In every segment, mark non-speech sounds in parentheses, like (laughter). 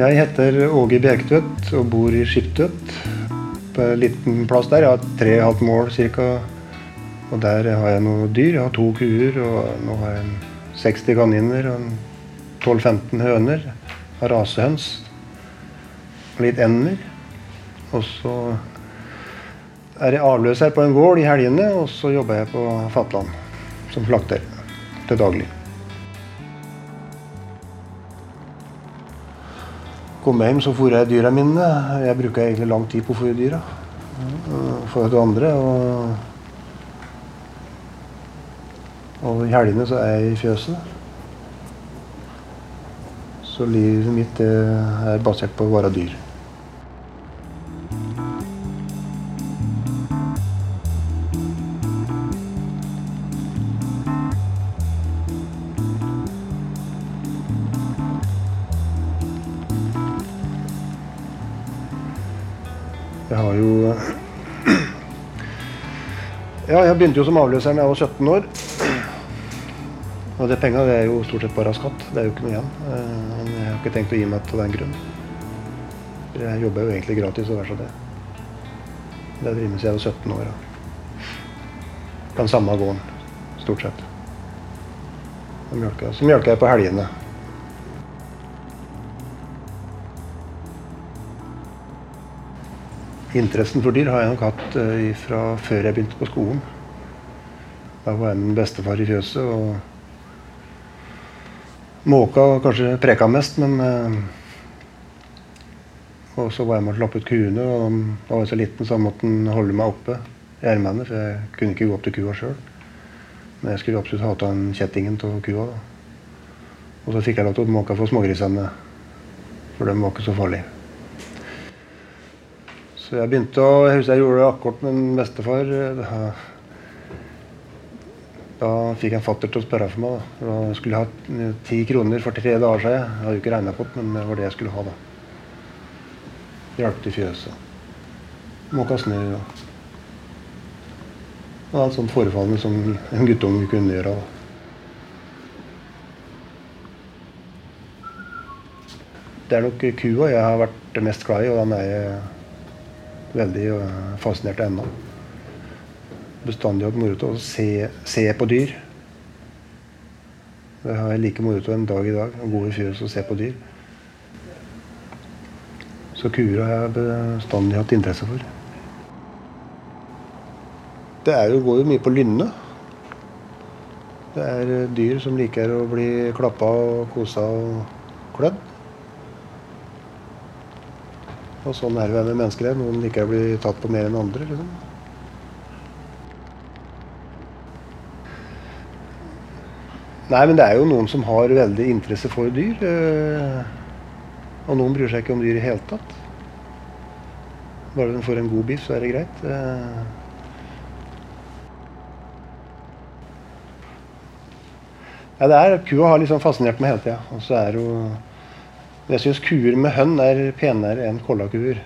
Jeg heter Åge Bjerketvedt og bor i Skiptvet. På en liten plass der. Jeg har tre og et halvt mål ca. Og der har jeg noen dyr. Jeg har to kuer, og nå har jeg 60 kaniner og 12-15 høner. Har rasehøns. Og litt ender. Og så er jeg avløser på en gård i helgene, og så jobber jeg på Fatland som slakter til daglig. Kom hjem, så fôra jeg dyra mine. Jeg bruker egentlig lang tid på å fôre dyra. For det andre. Og, og i helgene så er jeg i fjøset. Så livet mitt er basert på å være dyr. Begynte jo som avløser da jeg var 17 år. Og det penga er jo stort sett bare skatt. Det er jo ikke noe igjen. Eh, Men jeg har ikke tenkt å gi meg til den grunn. Jeg jobber jo egentlig gratis og vær så det. Det drevet med siden jeg var 17 år. ja. Den samme gården, stort sett. Så mjølker jeg på helgene. Interessen for dyr har jeg nok hatt eh, fra før jeg begynte på skolen. Da var jeg min bestefar i fjøset, og måka kanskje preka mest, men eh, Og så var jeg med å slappe ut kuene, og da var jeg så liten så måtte han holde meg oppe i ermene, for jeg kunne ikke gå opp til kua sjøl. Men jeg skulle absolutt ha av den kjettingen av kua. da. Og så fikk jeg lov til å måke for smågrisene, for de var ikke så farlige. Så jeg begynte å Jeg husker jeg gjorde det akkurat med min bestefar. Da, fikk jeg fatter til å spørre for meg. Da. da skulle jeg ha ti kroner for tre dager siden. Jeg hadde jo ikke regna på det, men det var det jeg skulle ha. da. Hjalp til fjøset. Måka snø. Ja. Det var et sånt forefallende som en guttunge kunne gjøre. da. Det er nok kua jeg har vært mest glad i, og den er jeg veldig fascinert av ennå. Bestandig hatt moro av å se, se på dyr. Det har jeg like moro av en dag i dag. Å gå i fjøset og se på dyr. Så kuer har jeg bestandig hatt interesse for. Det jo, går jo mye på lynne. Det er øh, dyr som liker å bli klappa og kosa og klødd. Og sånn er det med mennesker. Noen liker å bli tatt på mer enn andre. liksom. Nei, men det er jo noen som har veldig interesse for dyr. eh, Og noen bryr seg ikke om dyr i hele tatt. Bare de får en god biff, så er det greit. eh. Ja, det er, Kua har liksom fascinert meg hele tida. Og så er jo Jeg syns kuer med hønn er penere enn kollakuer.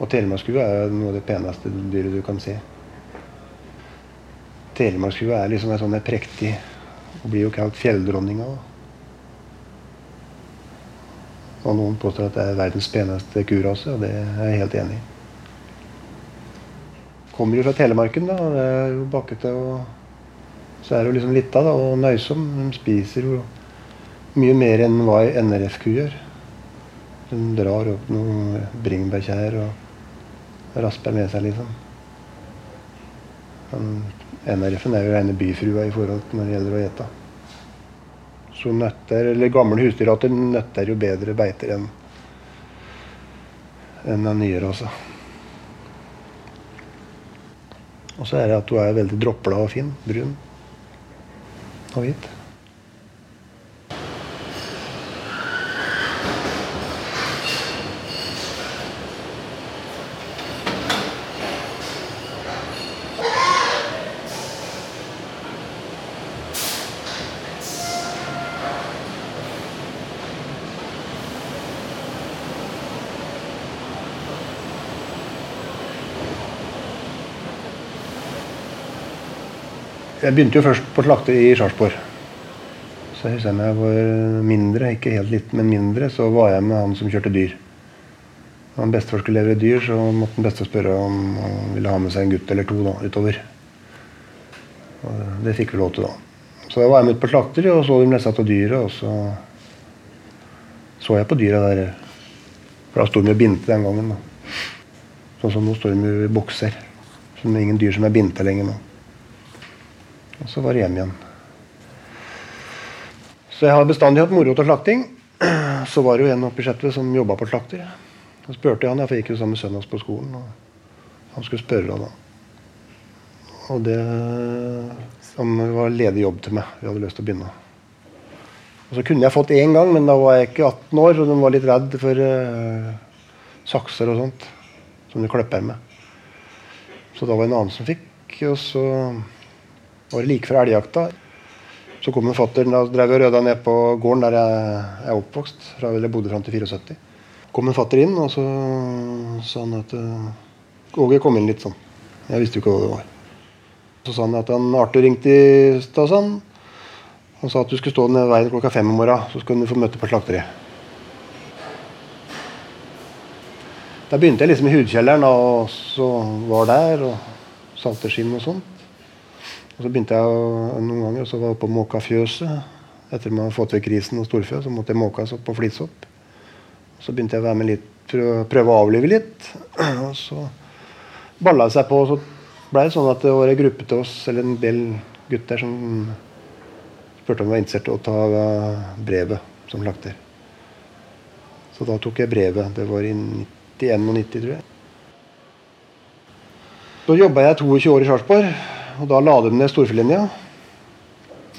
Og telemarkskua er noe av det peneste dyret du kan se. Telemarkskua er liksom en sånn prektig og blir jo kalt fjelldronninga. Og noen påstår at det er verdens peneste kurase, og det er jeg helt enig i. Kommer jo fra Telemarken, da. Det er jo bakkete og så er det jo liksom lita da, og nøysom. De spiser jo mye mer enn hva NRF-ku gjør. De drar opp noen bringebærkjær og rasper med seg, liksom. Men NRF-en er jo rene byfrua i forhold til når det gjelder å gjete. Så nøtter, eller gamle husdyrrater nøtter jo bedre beiter enn enn den nyere rasa. Og så er det at hun er veldig dropla og fin. Brun. og hit. Jeg begynte jo først på slakter i Sarpsborg. Så jeg husker jeg var mindre, ikke helt liten, men mindre, så var jeg med han som kjørte dyr. Når bestefar skulle levere dyr, så måtte han bestefar spørre om han ville ha med seg en gutt eller to da, utover. Og det fikk vi lov til da. Så jeg var jeg med på slakter og så dem satt av dyret, og så så jeg på dyra der. For da sto de og binte den gangen. da. Sånn som nå står de i bokser. Så det er ingen dyr som er binta lenger nå. Og så var det hjem igjen. Så jeg har bestandig hatt moro til slakting. (clears throat) Så var det jo en oppe i Skjetve som jobba på slakter. Så spurte jeg han, for jeg gikk jo sammen med sønnen hans på skolen. Og han skulle spørre da. Og det som var ledig jobb til meg. Vi hadde lyst til å begynne. Og så kunne jeg fått én gang, men da var jeg ikke 18 år, så de var litt redd for uh, sakser og sånt. Som de klipper med. Så da var det en annen som fikk. Og så var like før elgjakta. Så kom en fatter da drev og røda ned på gården der jeg er oppvokst. Fra, jeg bodde fram til 74. kom en fatter inn, og så sa han at uh, Åge kom inn litt sånn. Jeg visste jo ikke hva det var. Så sa han at han Arthur ringte i stad, sa han. Han sa at du skulle stå ned veien klokka fem om morgenen, så skulle du få møte på slakteriet. Da begynte jeg liksom i hudkjelleren og så var der og salteskinn og sånt. Og så begynte jeg å, noen ganger, og så var jeg oppe og måka fjøset. Etter at man hadde fått vekk risen og storfe, så måtte jeg måke opp og flisopp. Så begynte jeg å være med litt, prøve, prøve å avlive litt. (clears throat) Og så balla det seg på. og så ble det sånn at det var en gruppe til oss, eller en del gutter, som spurte om jeg var interessert i å ta brevet som slakter. Så da tok jeg brevet. Det var i 1991, tror jeg. Så jobba jeg 22 år i Sarpsborg, og da la de ned storfelinja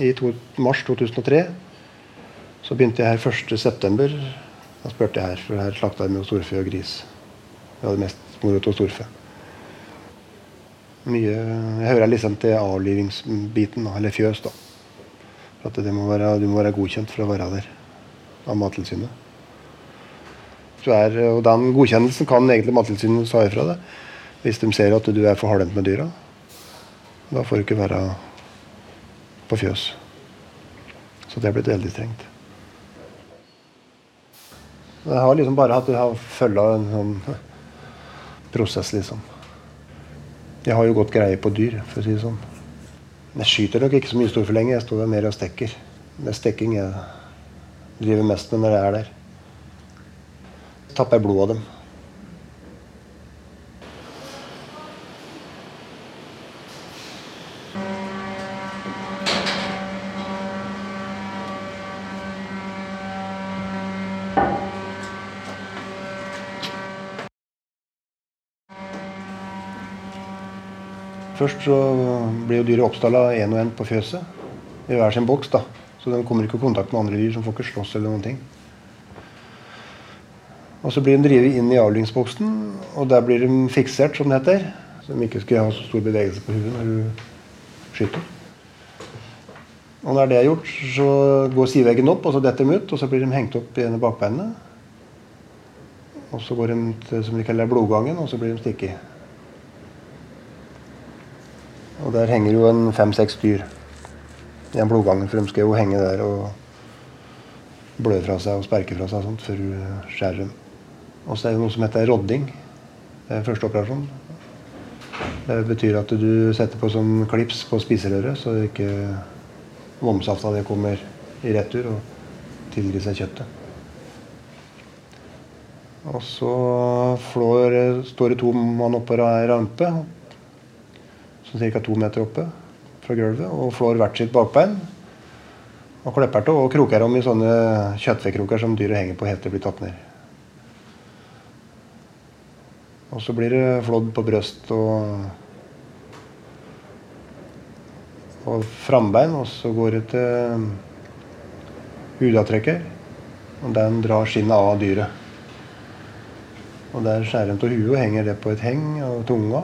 i to, mars 2003. Så begynte jeg her 1.9. Da spurte jeg her, for her slakta jeg med storfe og gris. Det var det mest moro av storfe. Mye, jeg hører liksom til avlivingsbiten, eller fjøs, da. At være, du må være godkjent for å være der av Mattilsynet. Er, og Den godkjennelsen kan egentlig Mattilsynet ta ifra deg hvis de ser at du er for hardhendt med dyra. Da får du ikke være på fjøs. Så det er blitt veldig strengt. Jeg har liksom bare hatt følga en sånn prosess, liksom. Jeg har jo godt greie på dyr, for å si det sånn. Jeg skyter nok ikke så mye stor for lenge. Jeg står der mer og stekker. Det er stekking jeg driver mest med når jeg er der. Tapper blod av dem. Først så blir jo dyret oppstalla én og én på fjøset i hver sin boks. da. Så de kommer ikke i kontakt med andre dyr som får ikke slåss eller noen ting. Og så blir de drevet inn i avlingsboksen, og der blir de fiksert, som det heter. Så de ikke skal ha så stor bevegelse på huet når du skyter. Og når det er gjort, så går siveggen opp, og så detter de ut. Og så blir de hengt opp i ene bakbeinet. Og så går de til som de kaller blodgangen, og så blir de stikket. Og der henger jo en fem-seks dyr i en blodgang, for de skal jo henge der og blø fra seg og sperke fra seg sånt før du skjærer dem. Og så er det noe som heter rodding. Det er første operasjon. Det betyr at du setter på sånn klips på spiserøret, så ikke vomsafta det kommer i retur og tilgir seg kjøttet. Og så flår, står det to mann oppå ei rampe sånn ca. to meter oppe fra gulvet, og flår hvert sitt bakbein. Og klipper til og kroker om i sånne kjøttfekroker som dyret henger på helt til det blir tatt ned. Og så blir det flådd på brøst og og frambein, og så går det til hudavtrekker. Og den drar skinnet av dyret. Og der skjærer en av huet og henger det på et heng av tunga.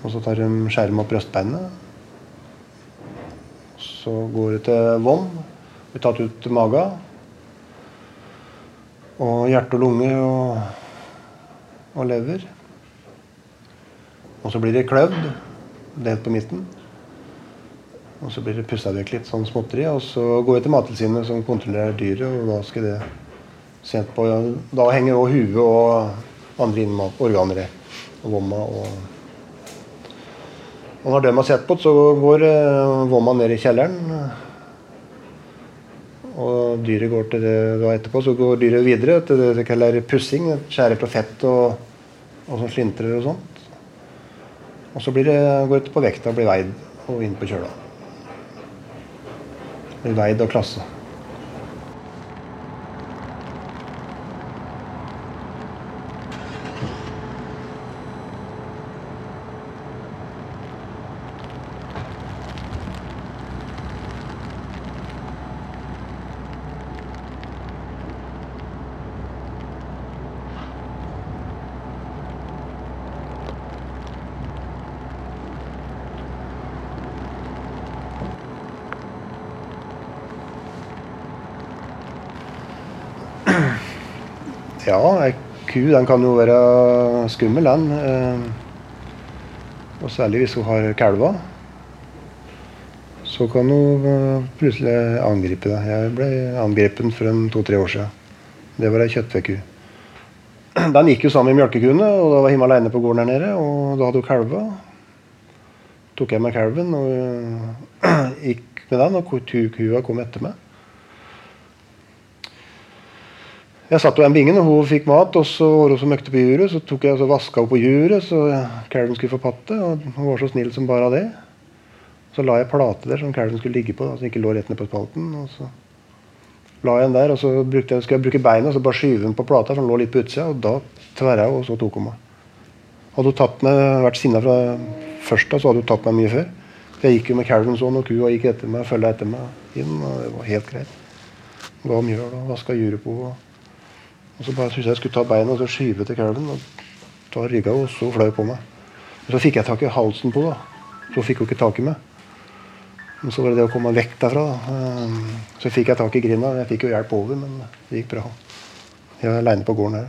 Og så tar de skjerm opp brystbeinet. Så går det til vom. Blir tatt ut magen. Og hjerte og lunge og, og lever. Og så blir det kløvd, delt på midten. Og så blir det pussa vekk litt sånn småtteri. Og så går jeg til Mattilsynet, som kontrollerer dyret, og da skal det sent på. Da henger òg huet og andre organer i. Og vomma og Og når de har sett på det, så går vomma ned i kjelleren. Og dyret går til det da etterpå, så går dyret videre til det de kaller pussing. Skjærer på fett og, og sånn slintrer og sånt. Og så det, går det på vekta og blir veid og inn på kjøla Blir veid og klasse. Ja, ei ku den kan jo være skummel, den. Eh, og særlig hvis hun har kalver. Så kan hun eh, plutselig angripe deg. Jeg ble angrepet for to-tre år siden. Det var ei kjøttveku. (clears throat) Den gikk jo sammen med mjølkekuene, og da var Himmel aleine på gården der nede. Og da hadde hun kalver. tok jeg med kalven og (clears throat) gikk med den, og kua kom etter meg. Jeg satt ved vingen, og hun fikk mat, og så var hun så møkte på juret. Så tok jeg og vaska henne på juret, så kalven skulle få patte. Og hun var så snill som bare det. Så la jeg plate der som kalven skulle ligge på, så den ikke lå rett ned på spalten. Og så la jeg den der, og så jeg, skulle jeg bruke beina og så bare skyve den på plata, for den lå litt på utsida. Og da tverra hun, og så tok hun meg. Hadde hun tatt meg, vært sinna fra først, så hadde hun tatt meg mye før. Jeg gikk jo med kalven sånn, og kua gikk etter meg, følga etter meg inn. og Det var helt greit. Ga mjøl og vaska juret på. og og så bare syntes jeg jeg skulle ta beina og så skyve til kalven. Og da rygga hun så flau på meg. Og så fikk jeg tak i halsen på henne. Så fikk hun ikke tak i meg. Men så var det det å komme vekk derfra. Da. Ehm, så fikk jeg tak i grinda. Jeg fikk jo hjelp over, men det gikk bra. Jeg var aleine på gården her.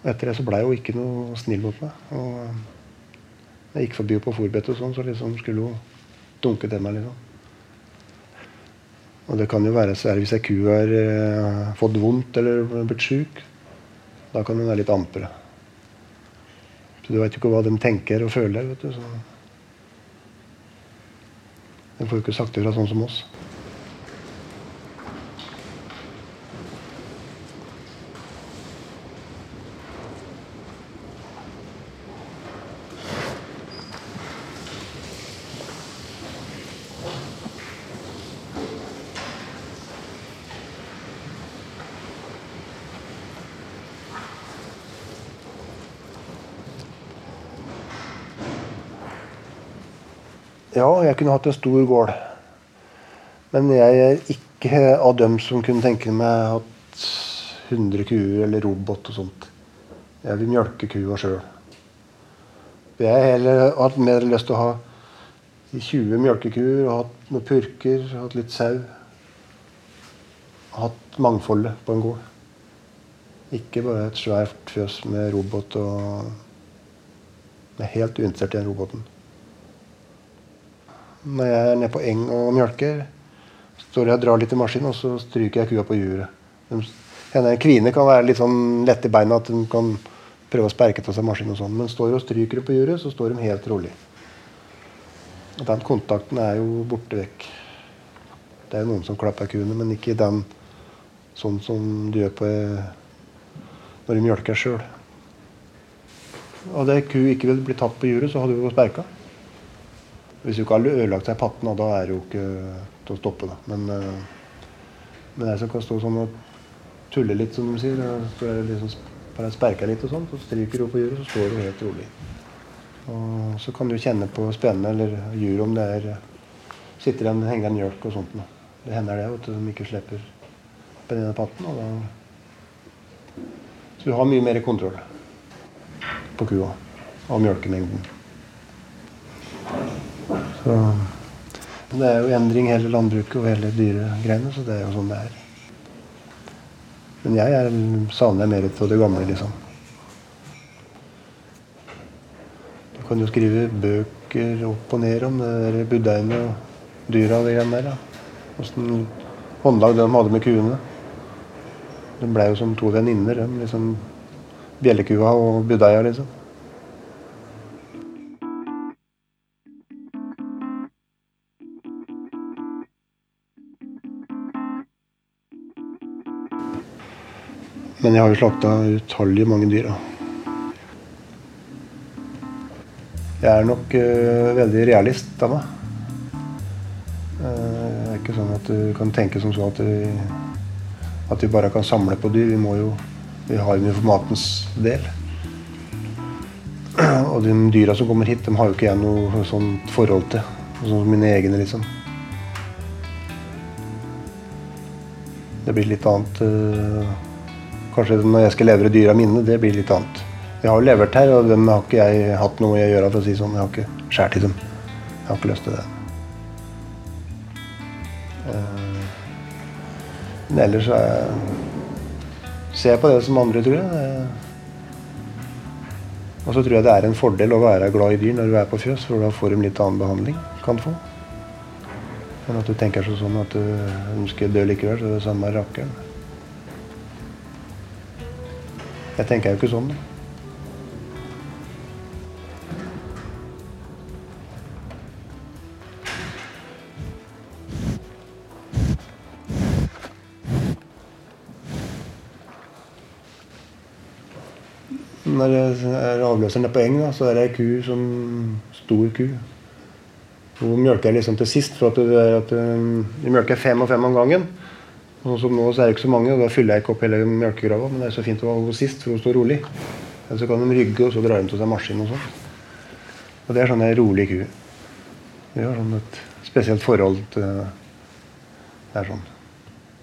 Og etter det så blei hun ikke noe snill mot meg. Og jeg gikk forbi på og sånn, så liksom skulle hun dunke til meg. liksom. Og det kan jo være særlig hvis ei ku har eh, fått vondt eller blitt sjuk. Da kan den være litt ampere. Så du veit jo ikke hva de tenker og føler. vet du. Så de får jo ikke sagt det fra sånn som oss. Ja, jeg kunne hatt en stor gård. Men jeg er ikke av dem som kunne tenke meg hatt 100 kuer eller robot og sånt. Jeg vil mjølke kua sjøl. Jeg har heller hatt mer lyst til å ha 20 mjølkekuer og hatt noen purker, hatt litt sau. Hatt mangfoldet på en gård. Ikke bare et svært fjøs med robot og Jeg er helt uinteressert i den roboten når jeg er nede på eng og mjølker, står jeg og drar litt i maskinen, og så stryker jeg kua på juret. En kvine kan være litt sånn lett i beina, at hun kan prøve å sperke til seg maskinen. og sånn, Men står og stryker på juret, så står de helt rolig. Den kontakten er jo borte vekk. Det er jo noen som klapper kuene, men ikke den sånn som du gjør på når du mjølker sjøl. Hadde ku ikke ville bli tatt på juret, så hadde hun sperka. Hvis du ikke har ødelagt seg patten, da er det jo ikke til å stoppe. Da. Men, uh, men jeg som kan stå sånn og tulle litt, som de sier, så er det liksom, bare sperker litt og sånn, så stryker hun på juret, så står hun helt rolig. Og så kan du kjenne på spennende, eller juret om det er sitter en henger en mjølk og sånt. Det hender det at de ikke slipper på den ene patten. Og da, så du har mye mer kontroll på kua og mjølkemengden. Så det er jo endring hele landbruket og hele dyregreiene, så det er jo sånn det er. Men jeg er, savner mer av det gamle, liksom. Du kan jo skrive bøker opp og ned om det der budeiene og dyra og det greiene der. Åssen håndlag de hadde med kuene. De blei jo som to venninner, de. Liksom bjellekua og budeia, liksom. Men jeg har jo slakta utallige mange dyr. Da. Jeg er nok uh, veldig realist av meg. Uh, det er ikke sånn at du kan tenke som så at vi, at vi bare kan samle på dyr. Vi må jo Vi har jo for matens del. Og de dyra som kommer hit, de har jo ikke jeg noe sånt forhold til. Sånn som mine egne, liksom. Det blir litt annet uh, Kanskje når jeg skal levere dyra mine, det blir litt annet. Jeg har jo levert her, og dem har ikke jeg hatt noe å gjøre for å si sånn. Jeg har ikke skåret i dem. Jeg har ikke lyst til det. Eh, men ellers så ser jeg på det som andre, tror jeg. Og så tror jeg det er en fordel å være glad i dyr når du er på fjøs, for da får de litt annen behandling. kan få. Men at du tenker sånn at du ønsker å dø likevel, så er det samme rakkeren. Jeg tenker jo ikke sånn. Når jeg er på eng, da, så er det ei ku som stor ku. Hun mjølker liksom til sist, for at, det, at de mjølker fem og fem om gangen. Og som nå så er det ikke så mange, og da fyller jeg ikke opp hele melkegrava. Men det er så fint å være sist, for hun står rolig. Eller så kan de rygge, og så drar de til seg maskin og sånn. Og det er sånn ei rolig ku. Vi har sånn et spesielt forhold til Det er sånn.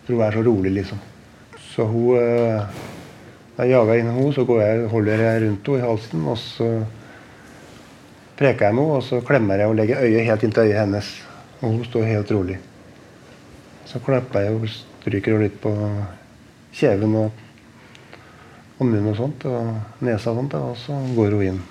For hun er så rolig, liksom. Så hun eh, Da jeg jager inn henne, så jeg, holder jeg rundt henne i halsen, og så preker jeg med henne, og så klemmer jeg og legger øyet helt inntil øyet hennes. Og hun står helt rolig. Så klapper jeg og Stryker jo litt på kjeven og, og munnen og sånt, og nesa og sånt, og så går hun inn.